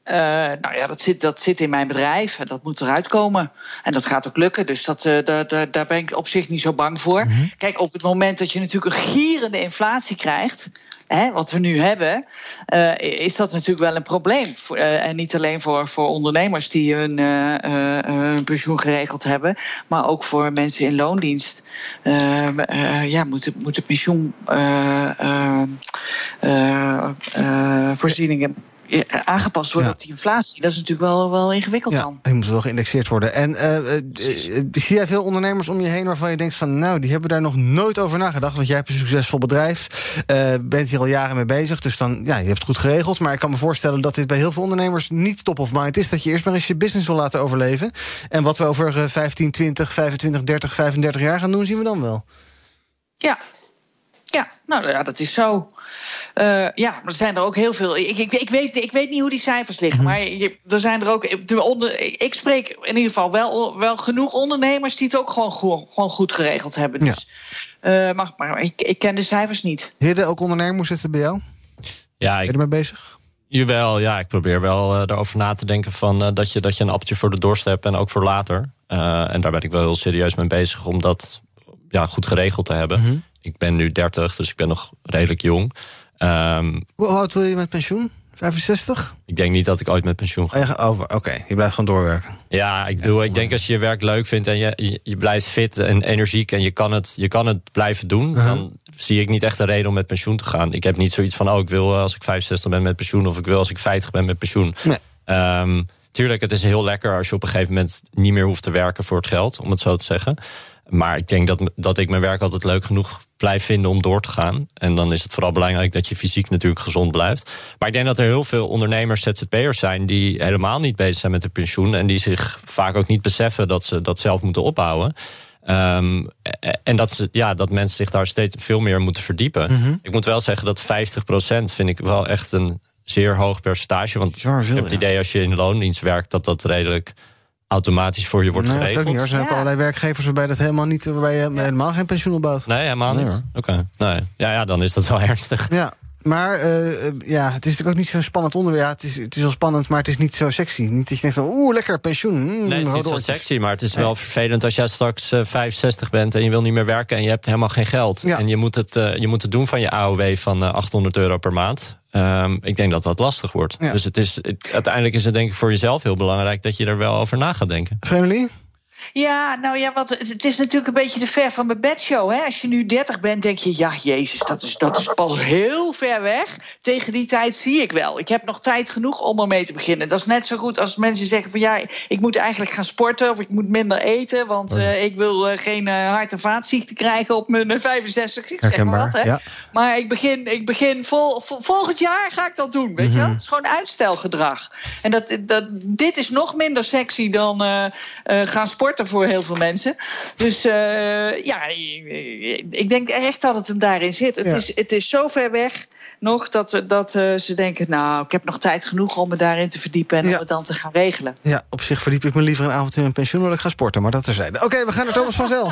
eh, nou ja, dat zit, dat zit in mijn bedrijf en dat moet eruit komen. En dat gaat ook lukken, dus dat, eh, daar, daar, daar ben ik op zich niet zo bang voor. Kijk, op het moment dat je natuurlijk een gierende inflatie krijgt... Hè, wat we nu hebben, eh, is dat natuurlijk wel een probleem. Eh, en niet alleen voor, voor ondernemers die hun, eh, hun pensioen geregeld hebben... maar ook voor mensen in loondienst. Ja, moet, moet pensioenvoorzieningen eh, aangepast worden op die inflatie. Dat is natuurlijk wel, wel ingewikkeld Ja, dan. die moet wel geïndexeerd worden. En eh, eh, zie jij veel ondernemers om je heen waarvan je denkt van... nou, die hebben daar nog nooit over nagedacht. Want jij hebt een succesvol bedrijf, bent hier al jaren mee bezig. Dus dan, ja, je hebt het goed geregeld. Maar ik kan me voorstellen dat dit bij heel veel ondernemers niet top of mind is. Dat je eerst maar eens je business wil laten overleven. En wat we over eh, 15, 20, 25, 30, 35 jaar gaan doen, zien we dan wel. Ja. Ja, nou ja, dat is zo. Eh, ja, maar er zijn er ook heel veel. Ik, ik, ik, weet, ik weet niet hoe die cijfers liggen, maar je, er zijn er ook. de Onder, ik spreek in ieder geval wel, wel genoeg ondernemers die het ook gewoon, goed- gewoon goed geregeld hebben. Dus, eh, maar maar ik, ik ken de cijfers niet. Hidde, ook ondernemer, hoe zit het bij jou? Ja, Ben ik, je ermee bezig? Jawel, ja, ik probeer wel eh, daarover na te denken van, eh, dat, je, dat je een appeltje voor de dorst hebt en ook voor later. Eh, en daar ben ik wel heel serieus mee bezig om dat ja, goed geregeld te hebben. Mhm. Ik ben nu 30, dus ik ben nog redelijk jong. Ehm, Hoe oud wil je met pensioen? 65? ik denk niet dat ik ooit met pensioen ga. Oh, oh, Oké, je blijft gewoon doorwerken. Ja, ik, doe, ik denk als je je werk leuk vindt en je, je, je blijft fit en energiek en je kan het, je kan het blijven doen, dan zie ik niet echt een reden om met pensioen te gaan. Ik heb niet zoiets van, oh, ik wil eh, als ik 65 ben met pensioen of ik wil als ik 50 ben met pensioen. Nee. Ehm, tuurlijk, het is heel lekker als je op een gegeven moment niet meer hoeft te werken voor het geld, om het zo te zeggen. Maar ik denk dat, dat ik mijn werk altijd leuk genoeg blijf vinden om door te gaan. En dan is het vooral belangrijk dat je fysiek natuurlijk gezond blijft. Maar ik denk dat er heel veel ondernemers, ZZP'ers zijn... die helemaal niet bezig zijn met hun pensioen... en die zich vaak ook niet beseffen dat ze dat zelf moeten opbouwen. Ehm, en dat, ze, ja, dat mensen zich daar steeds veel meer moeten verdiepen. Mhm. Ik moet wel zeggen dat 50% vind ik wel echt een zeer hoog percentage. Want Bizar ik heb het idee als je in loondienst werkt... dat dat redelijk automatisch voor je wordt Nee, dat geregeld. ook niet hoor. Er zijn ook allerlei werkgevers waarbij dat helemaal niet, waarbij je helemaal geen pensioen opbouwt. Nee, helemaal Nee, niet. hoor. Oké. Nee. Ja, ja, dan is dat wel [laughs] ernstig. Ja, maar eh, eh, ja, het is natuurlijk ook niet zo'n spannend onderwerp. Ja, het, is, het is wel spannend, maar het is niet zo sexy. Niet dat je denkt van, oeh, lekker pensioen. mm, Nee, het is niet zo sexy, maar het is wel vervelend als jij straks eh, 65 bent en je wil niet meer werken en je hebt helemaal geen geld. Ja. En je moet, het, eh, je moet het doen van je AOW van eh, 800 euro per maand. Ehm, ik denk dat dat lastig wordt. Ja. Dus het is, het- uiteindelijk is het denk ik voor jezelf heel belangrijk dat je er wel over na gaat denken. Vreemdeling? Ja, nou ja, want het is natuurlijk een beetje de ver van mijn bedshow. Hè? Als je nu 30 bent, denk je, ja, Jezus, dat is, dat is pas heel ver weg. Tegen die tijd zie ik wel. Ik heb nog tijd genoeg om ermee te beginnen. Dat is net zo goed als mensen zeggen van ja, ik moet eigenlijk gaan sporten of ik moet minder eten, want eh, ik wil eh, geen eh, hart- en vaatziekte krijgen op mijn [laughs] eh, 65. Ik zeg maar wat, hè? ja. Maar ik begin, ik begin vol, vol- volgend jaar ga ik dat doen. Weet je Mhm. wel? Het is gewoon uitstelgedrag. En dat, dat, dit is nog minder sexy dan eh, eh, voor heel veel mensen. Dus eh, ja, ik denk echt dat het hem daarin zit. Het, Ja. is, het is zo ver weg nog dat, dat eh, ze denken... nou, ik heb nog tijd genoeg om me daarin te verdiepen... en Ja. om het dan te gaan regelen. Ja, op zich verdiep ik me liever een avond in mijn pensioen dan ik ga sporten. Maar dat terzijde. Oké, we gaan naar Thomas van Zel.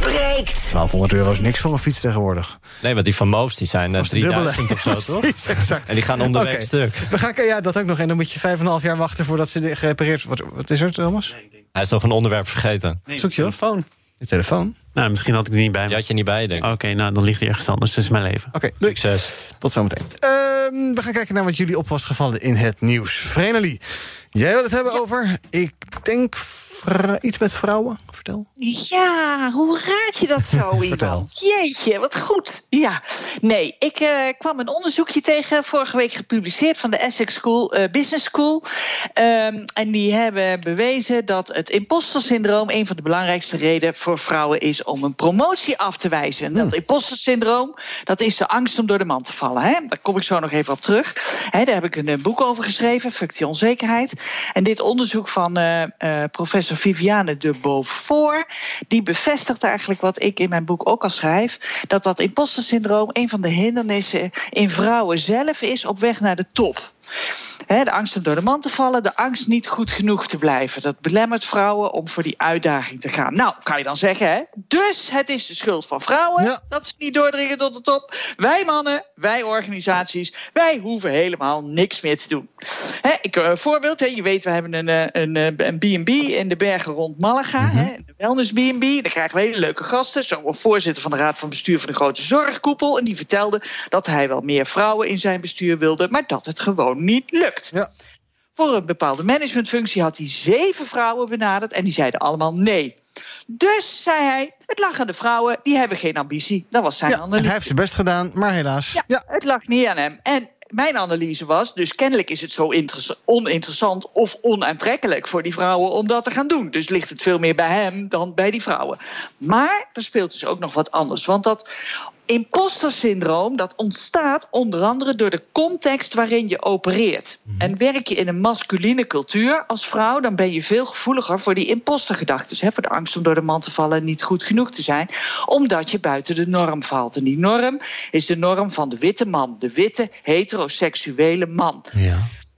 breekt. 1200 euro is niks voor een fiets tegenwoordig. Nee, want die van Moos die zijn eh, Of. 3000 zo, [laughs] toch? Exact. En die gaan onderweg stuk. We gaan, ja, dat ook nog. En dan moet je 5,5 jaar wachten voordat ze gerepareerd wordt. Wat, wat is er, Thomas? Hij is nog een onderwerp vergeten. Zoek je telefoon. Je telefoon? Nou, misschien had ik die niet bij me. Die had je niet bij denk ik. Oké, nou, dan ligt hij ergens anders. Dat is mijn leven. Oké, doei. Succes. Tot zometeen. Ehm, we gaan kijken naar wat jullie op was gevallen in het nieuws. Vrenelie, jij wil het hebben over, ik denk, iets met vrouwen? Vertel. Ja, hoe raad je dat zo, [laughs] iemand? Jeetje, wat goed. Ja, nee, ik eh, kwam een onderzoekje tegen, vorige week gepubliceerd van de Essex School, eh, Business School. Ehm, en die hebben bewezen dat het imposter-syndroom een van de belangrijkste redenen voor vrouwen is om een promotie af te wijzen. Dat imposter-syndroom, dat is de angst om door de man te vallen. Hè? Daar kom ik zo nog even op terug. Hè, daar heb ik een boek over geschreven, Fuck die onzekerheid. En dit onderzoek van eh, eh, professor Viviane de Beaufort, die bevestigt eigenlijk wat ik in mijn boek ook al schrijf, dat dat imposter-syndroom een van de hindernissen in vrouwen zelf is op weg naar de top. De angst om door de man te vallen, de angst niet goed genoeg te blijven. Dat belemmert vrouwen om voor die uitdaging te gaan. Nou, kan je dan zeggen, hè? Dus het is de schuld van vrouwen dat ze niet doordringen tot de top. Wij mannen, wij organisaties, wij hoeven helemaal niks meer te doen. Hè, ik, een voorbeeld, hè, je weet, we hebben een, eh, een, eh, een B&B in de bergen rond Malaga. hè, de Wellness B&B. Daar krijgen we hele leuke gasten. Zo een voorzitter van de Raad van Bestuur van de grote zorgkoepel. En die vertelde dat hij wel meer vrouwen in zijn bestuur wilde, maar dat het gewoon niet lukt. Voor een bepaalde managementfunctie had hij zeven vrouwen benaderd en die zeiden allemaal nee. Dus zei hij, het lag aan de vrouwen, die hebben geen ambitie. Dat was zijn Ja, analyse. hij heeft zijn best gedaan, maar helaas. Ja, het lag niet aan hem. En mijn analyse was, dus kennelijk is het zo interess- oninteressant of onaantrekkelijk voor die vrouwen om dat te gaan doen. Dus ligt het veel meer bij hem dan bij die vrouwen. Maar er speelt dus ook nog wat anders. Want dat imposter-syndroom dat ontstaat onder andere door de context waarin je opereert. En werk je in een masculine cultuur als vrouw, dan ben je veel gevoeliger voor die impostergedachten. Voor de angst om door de man te vallen en niet goed genoeg te zijn, omdat je buiten de norm valt. En die norm is de norm van de witte man, de witte heteroseksuele man.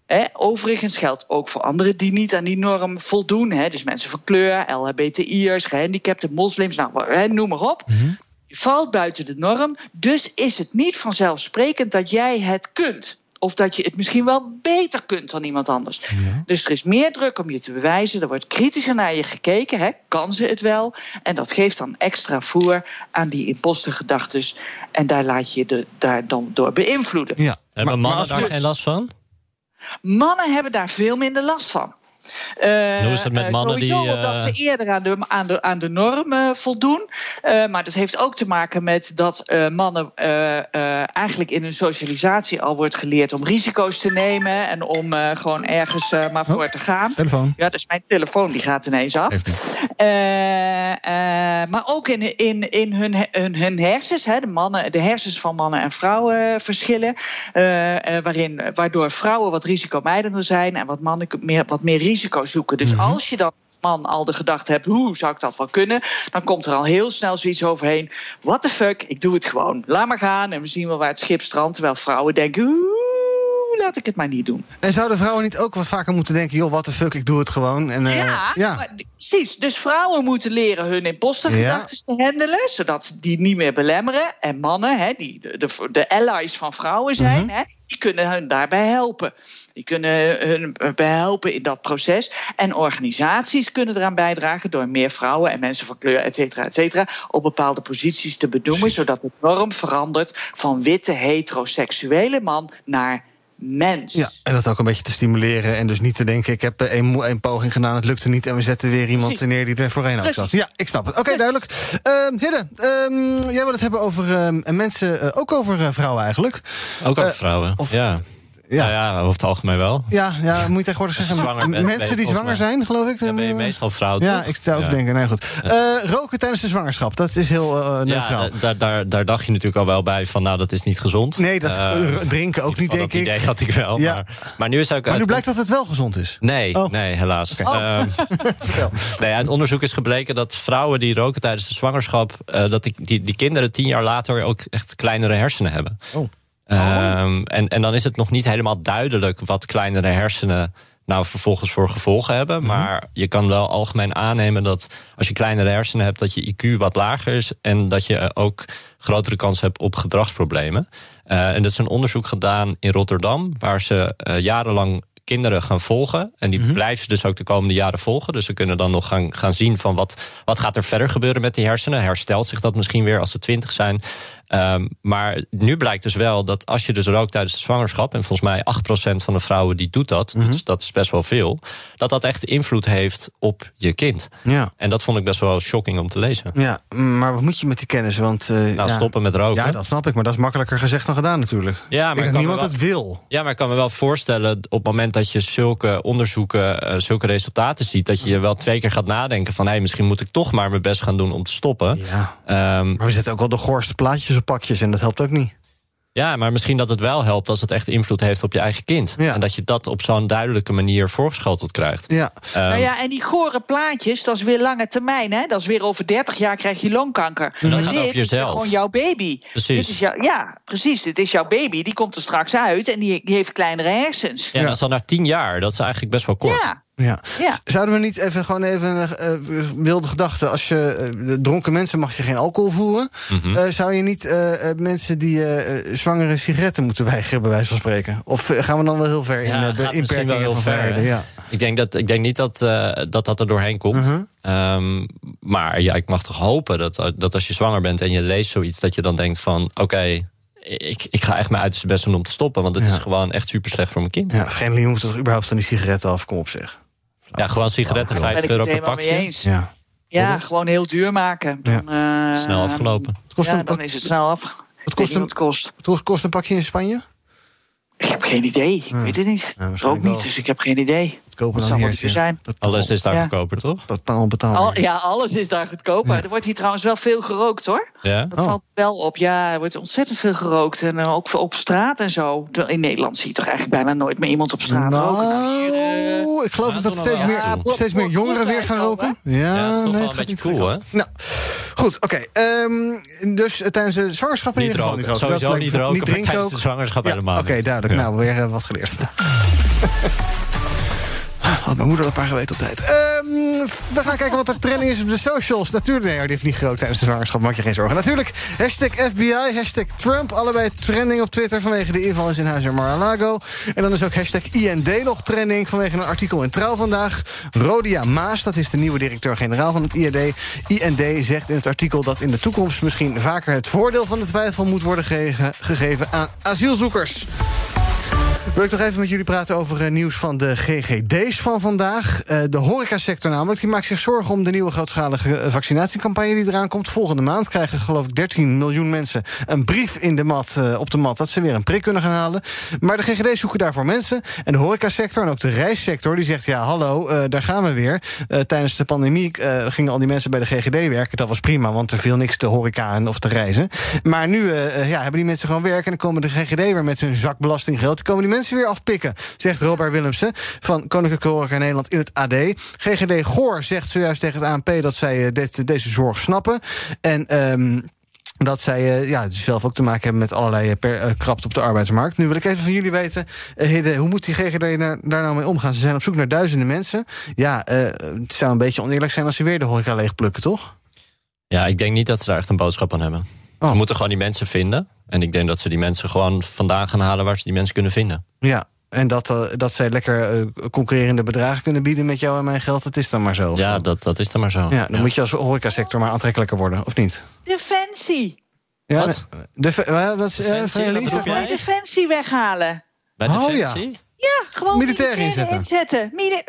Hè, overigens geldt ook voor anderen die niet aan die norm voldoen. Dus mensen van kleur, LHBTI'ers, gehandicapten, moslims, nou, noem maar op. Je valt buiten de norm, dus is het niet vanzelfsprekend dat jij het kunt. Of dat je het misschien wel beter kunt dan iemand anders. Dus er is meer druk om je te bewijzen. Er wordt kritischer naar je gekeken. Hè? Kan ze het wel? En dat geeft dan extra voer aan die impostergedachten. En daar laat je je daar dan door beïnvloeden. Ja. Hebben mannen daar geen last van? Mannen hebben daar veel minder last van. Eh, hoe is dat met eh, mannen sowieso die, omdat eh, ze eerder aan de, aan de, aan de norm eh, voldoen. Eh, maar dat heeft ook te maken met dat eh, mannen eh, eh, eigenlijk in hun socialisatie al wordt geleerd om risico's te nemen en om eh, gewoon ergens eh, maar voor te gaan. Telefoon. Ja, dus mijn telefoon die gaat ineens af. Eh, eh, maar ook in, in, in hun, hun, hun hersens, hè, de, mannen, de hersens van mannen en vrouwen verschillen. eh, eh, waarin, waardoor vrouwen wat risicomijdender zijn en wat mannen meer, wat meer risico zoeken. Dus als je dan als man al de gedachte hebt, hoe zou ik dat wel kunnen? Dan komt er al heel snel zoiets overheen. What the fuck, ik doe het gewoon. Laat maar gaan en we zien wel waar het schip strandt. Terwijl vrouwen denken, oeh, laat ik het maar niet doen. En zouden vrouwen niet ook wat vaker moeten denken... joh, what the fuck, ik doe het gewoon. En, eh, Ja, ja. maar precies. Dus vrouwen moeten leren hun impostergedachten te handelen, zodat ze die niet meer belemmeren. En mannen, hè, die de, de, de allies van vrouwen zijn, Mhm. hè, die kunnen hun daarbij helpen. Die kunnen hun bij helpen in dat proces. En organisaties kunnen eraan bijdragen door meer vrouwen en mensen van kleur, et cetera, et cetera, op bepaalde posities te benoemen, zodat de norm verandert van witte heteroseksuele man naar mens. Ja, en dat ook een beetje te stimuleren. En dus niet te denken, ik heb eh, één, één poging gedaan, het lukte niet... en we zetten weer iemand Precies. neer die er voorheen ook zat. Ja, ik snap het. Oké, duidelijk. Ehm Hidde, ehm, jij wil het hebben over ehm, mensen, eh, ook over eh, vrouwen eigenlijk. Ook over Eh, vrouwen. of- ja. Ja. Nou ja, over het algemeen wel. Ja, ja, [laughs] moet je tegenwoordig zeggen. mensen die zwanger zijn, geloof ik. Dan ben je eh, meestal vrouw, Ja, ik zou ook denken. Nee, goed. Eh, roken tijdens de zwangerschap, dat is heel eh, neutraal. Ja, daar, daar, daar dacht je natuurlijk al wel bij van, nou, dat is niet gezond. Nee, dat drinken ook niet, denk dat ik. idee had ik wel. Maar, maar nu is ook Maar nu blijkt dat het wel gezond is. Nee, Oh. nee, helaas. Ehm, [laughs] nee, uit onderzoek is gebleken dat vrouwen die roken tijdens de zwangerschap, dat die, die, die kinderen tien jaar later ook echt kleinere hersenen hebben. Oh. Ehm, en, en dan is het nog niet helemaal duidelijk wat kleinere hersenen nou vervolgens voor gevolgen hebben. Maar je kan wel algemeen aannemen dat als je kleinere hersenen hebt, dat je IQ wat lager is en dat je eh, ook grotere kans hebt op gedragsproblemen. Eh, en dat is een onderzoek gedaan in Rotterdam, waar ze eh, jarenlang kinderen gaan volgen. En die blijven ze dus ook de komende jaren volgen. Dus ze kunnen dan nog gaan, gaan zien van wat, wat gaat er verder gebeuren met die hersenen. Herstelt zich dat misschien weer als ze twintig zijn? Ehm, maar nu blijkt dus wel dat als je dus rookt tijdens de zwangerschap... en volgens mij 8% van de vrouwen die doet dat, Mhm. dus dat is best wel veel... dat dat echt invloed heeft op je kind. Ja. En dat vond ik best wel shocking om te lezen. Ja, maar wat moet je met die kennis? Want, eh, Nou, ja. stoppen met roken. Ja, dat snap ik, maar dat is makkelijker gezegd dan gedaan natuurlijk. Ja, maar ik kan niemand wel- het wil. Ja, maar ik kan me wel voorstellen op het moment dat je zulke onderzoeken, eh, zulke resultaten ziet, dat je je wel twee keer gaat nadenken van hé, hey, misschien moet ik toch maar mijn best gaan doen om te stoppen. Ja. Ehm, Maar we zetten ook wel de goorste plaatjes pakjes en dat helpt ook niet. ja, maar misschien dat het wel helpt als het echt invloed heeft op je eigen kind. Ja. En dat je dat op zo'n duidelijke manier voorgeschoteld krijgt. Ja. Ehm, nou ja, en die gore plaatjes, dat is weer lange termijn. Hè? Dat is weer over 30 jaar krijg je longkanker. dat Maar gaat dit over is jezelf. gewoon jouw baby. Precies. Dit is jou, ja, precies. Dit is jouw baby. Die komt er straks uit en die, die heeft kleinere hersens. ja, dat is al na tien jaar. Dat is eigenlijk best wel kort. Ja. Ja. Zouden we niet even gewoon even een eh, wilde gedachte... als je eh, dronken mensen mag je geen alcohol voeren... Eh, zou je niet mensen die zwangere sigaretten moeten weigeren... bij wijze van spreken? Of gaan we dan wel heel ver in Ja, het de heel van ver, vrijheden? Ja. Ik, denk dat, ik denk niet dat, eh, dat dat er doorheen komt. Mhm. Ehm, maar ja, ik mag toch hopen dat, dat als je zwanger bent en je leest zoiets, dat je dan denkt van oké, ik, ik ga echt mijn uiterste best doen om te stoppen. Want het Ja. is gewoon echt super slecht voor mijn kind. Ja, vreemdeling moet toch überhaupt van die sigaretten af? Kom op zeg. Ja, gewoon sigaretten, Daar ben 50 ik euro het per pakje. eens. Ja. Ja, gewoon heel duur maken. Dan, eh, Snel afgelopen. Het kost ja, een- dan is het snel af. Wat kost, een, wat kost. wat kost een pakje in Spanje? Ik heb geen idee. Ik weet het niet. Ja, rook waarschijnlijk niet, dus ik heb geen idee. Dat dan duur zijn. Dat Alles is daar Ja. goedkoper, toch? bepaal betaalbaar. Al, ja, alles is daar goedkoper. Er wordt hier trouwens wel veel gerookt hoor. Ja? Dat Oh. valt wel op. Ja, er wordt ontzettend veel gerookt. En eh, ook op straat en zo. In Nederland zie je toch eigenlijk bijna nooit meer iemand op straat roken. Nou, hier, eh, Nou, ik geloof Ja, dat dat steeds meer, steeds meer jongeren weer gaan roken. Ja, Ja, het is toch nee, wel het een gaat beetje niet cool, hè? Nou, goed, oké. ehm, dus eh, tijdens de zwangerschap in ieder geval roken. niet roken. Sowieso Dat niet roken, maar drinken tijdens ook. de zwangerschap Ja, helemaal Oké, duidelijk. Ja. Nou, weer wat geleerd. [laughs] Had mijn moeder dat maar geweten op tijd. Ehm, we gaan kijken wat er trending is op de socials. Natuurlijk, nee, die heeft niet gerookt tijdens de zwangerschap. Maak je geen zorgen. Natuurlijk, hashtag FBI, hashtag Trump. Allebei trending op Twitter vanwege de inval in huis in Mar-a-Lago. En dan is ook hashtag IND nog trending vanwege een artikel in Trouw vandaag. Rodia Maas, dat is de nieuwe directeur-generaal van het IND. IND zegt in het artikel dat in de toekomst misschien vaker het voordeel van de twijfel moet worden ge- gegeven aan asielzoekers. Wil ik toch even met jullie praten over eh, nieuws van de GGD's van vandaag. Eh, de horecasector namelijk, die maakt zich zorgen om de nieuwe grootschalige eh, vaccinatiecampagne die eraan komt. Volgende maand krijgen geloof ik 13 miljoen mensen een brief in de mat, op de mat dat ze weer een prik kunnen gaan halen. Maar de GGD's zoeken daarvoor mensen. En de horecasector en ook de reissector die zegt ja hallo, daar gaan we weer. Tijdens de pandemie gingen al die mensen bij de GGD werken. Dat was prima, want er viel niks te horeca en of te reizen. Maar nu ja, hebben die mensen gewoon werk en dan komen de GGD weer met hun zak belastinggeld. Die komen die mensen weer afpikken, zegt Robert Willemsen van Koninklijke Horeca Nederland in het AD. GGD Goor zegt zojuist tegen het ANP dat zij eh, dit, deze zorg snappen. En ehm, dat zij eh, ja, dus zelf ook te maken hebben met allerlei eh, per, krapte op de arbeidsmarkt. Nu wil ik even van jullie weten, Hidde, hoe moet die GGD daar, daar nou mee omgaan? Ze zijn op zoek naar duizenden mensen. Ja, het zou een beetje oneerlijk zijn als ze weer de horeca leegplukken, toch? Ja, ik denk niet dat ze daar echt een boodschap aan hebben. Oh. Ze moeten gewoon die mensen vinden. En ik denk dat ze die mensen gewoon vandaan gaan halen waar ze die mensen kunnen vinden. Ja, en dat, eh, dat zij lekker eh, concurrerende bedragen kunnen bieden met jou en mijn geld, dat is dan maar zo. Ja, dat, dat is dan maar zo. Ja, dan moet je als horecasector maar aantrekkelijker worden, of niet? Defensie. Ja, Wat? De, de, wat is eh, Defensie, maar? jij? Defensie weghalen. Bij Oh, Defensie? Ja, gewoon militairen inzetten. inzetten. Mili-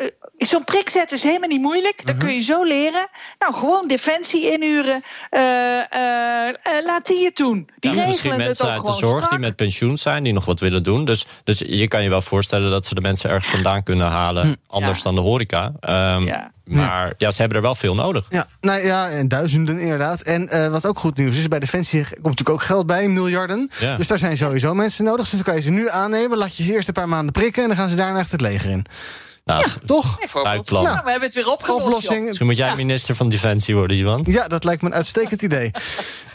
Zo'n prik zetten is helemaal niet moeilijk. Dat kun je zo leren. Nou, gewoon defensie inhuren. Eh, eh, eh, laat die het doen. Die Ja, misschien regelen het mensen ook uit de zorg strak. die met pensioen zijn, die nog wat willen doen. Dus, dus je kan je wel voorstellen dat ze de mensen ergens vandaan kunnen halen, anders Ja. dan de horeca. Ehm, Ja. Maar ja, ze hebben er wel veel nodig. Ja, nou ja, en duizenden inderdaad. En eh, wat ook goed nieuws is, bij Defensie komt natuurlijk ook geld bij, miljarden. Ja. Dus daar zijn sowieso mensen nodig. Dus dan kan je ze nu aannemen, laat je ze eerst een paar maanden prikken... en dan gaan ze daarna echt het leger in. Nou, Toch? Buikplan. Nou, we hebben het weer opgelost. Oplossing. Misschien moet jij minister van Defensie worden, Ivan. Ja, dat lijkt me een uitstekend idee.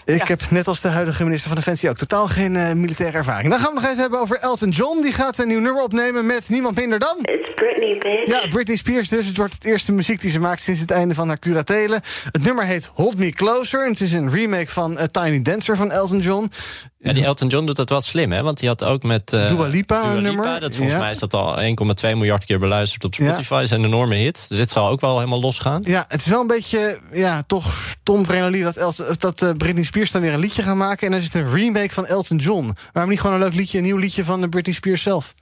Ik heb net als de huidige minister van Defensie ook totaal geen eh, militaire ervaring. Dan gaan we nog even hebben over Elton John. Die gaat een nieuw nummer opnemen met niemand minder dan... It's Britney, bitch. Ja, Britney Spears dus. Het wordt het eerste muziek die ze maakt sinds het einde van haar curatelen. Het nummer heet Hold Me Closer. En het is een remake van Tiny Dancer van Elton John. Ja, die Elton John doet dat wel slim, hè? Want die had ook met... eh, Dua Lipa een Dua Lipa, nummer. Dat volgens Ja. mij is dat al 1,2 miljard keer beluisterd op Ja. Spotify. is een enorme hit. Dus dit zal ook wel helemaal losgaan. Ja, het is wel een beetje, ja, toch stom vreemdelie dat, Els- dat eh, Britney Spears Spears dan weer een liedje gaan maken... en dan is het een remake van Elton John. Waarom niet gewoon een leuk liedje, een nieuw liedje van de Britney Spears zelf?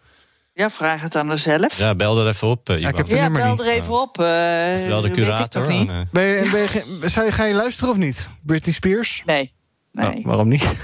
Ja, vraag het aan haarzelf. Ja, bel er even op. Uh, Ja, ik heb de Ja, bel niet. er even op. eh, Wel de curator. eh, Ben je, ben je, zou je, ga je luisteren of niet? Britney Spears? Nee. nee. Oh, waarom niet?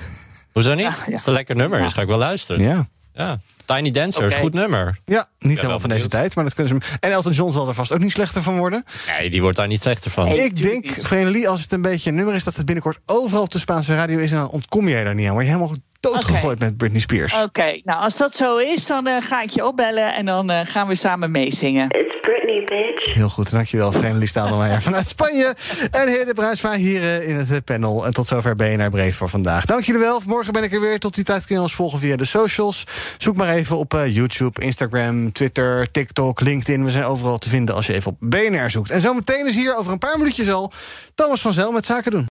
Hoezo niet? Ja, Als ja. het een lekker nummer is, ga ik wel luisteren. Ja. Ja. Tiny Dancer is goed nummer. Ja, niet helemaal van deze tijd, maar dat kunnen ze. En Elton John zal er vast ook niet slechter van worden. Nee, die wordt daar niet slechter van. Nee. ik denk. Vrenelie, als het een beetje een nummer is dat het binnenkort overal op de Spaanse radio is, en dan ontkom jij daar niet aan. Word je helemaal doodgegooid met Britney Spears. Oké, nou als dat zo is, dan eh, ga ik je opbellen en dan eh, gaan we samen meezingen. It's Britney, bitch. Heel goed, dankjewel, Vrenelie Stadelmeijer vanuit Spanje. En heer De Bruisma hier eh, in het panel. En tot zover BNR Breed voor vandaag. Dank jullie wel. Morgen ben ik er weer. Tot die tijd kun je ons volgen via de socials. Zoek maar even op YouTube, Instagram, Twitter, TikTok, LinkedIn. We zijn overal te vinden als je even op BNR zoekt. En zometeen is hier over een paar minuutjes al Thomas van Zel met Zaken doen.